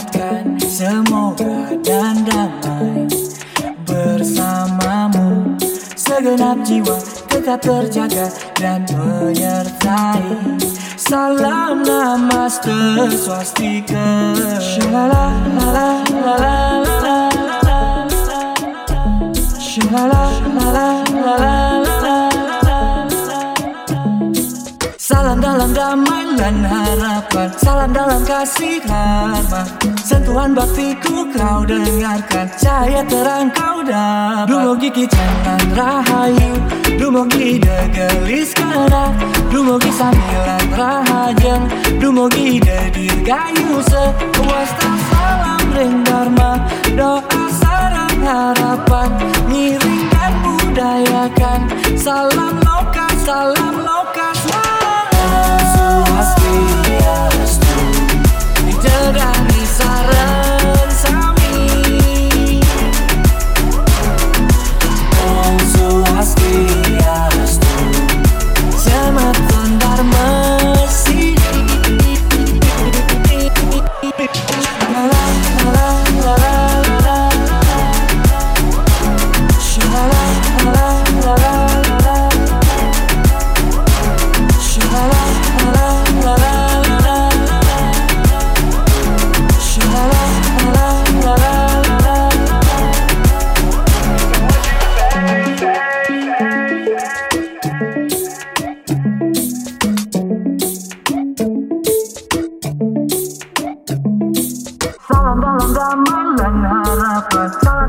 doakan semoga dan damai bersamamu. Segenap jiwa tetap terjaga dan menyertai. Salam namaste swastika dan harapan Salam dalam kasih karma. Sentuhan baktiku kau dengarkan Cahaya terang kau dapat. Dumugi jangan rahayu Dumugi degelis kena Dumugi sambilan rahajeng Dumugi dedir gayu Sewasta salam ring dharma Doa sarang harapan. Ngiring budayakan Salam loka, salam loka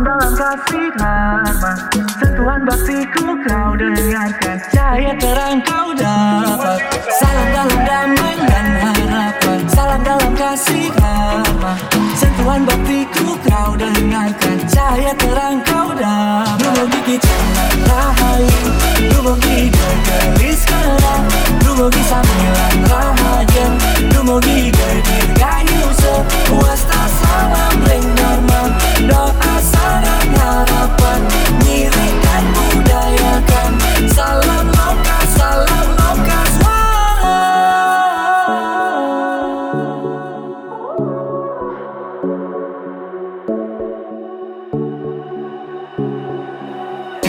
dalam kasih karma. Sentuhan baktiku kau dengarkan. Cahaya terang kau dapat. Salam dalam damai dan harapan. Salam dalam kasih karma. Sentuhan baktiku kau dengarkan. Cahaya terang kau dapat. Dumugi jangan rahayu. Dumugi gelis kena. Dumugi sambilan rahajen Dumugi dedir gayu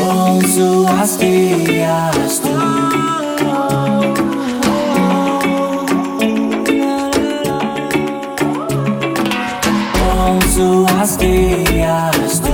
Com suas teias tu. Com suas teias tu.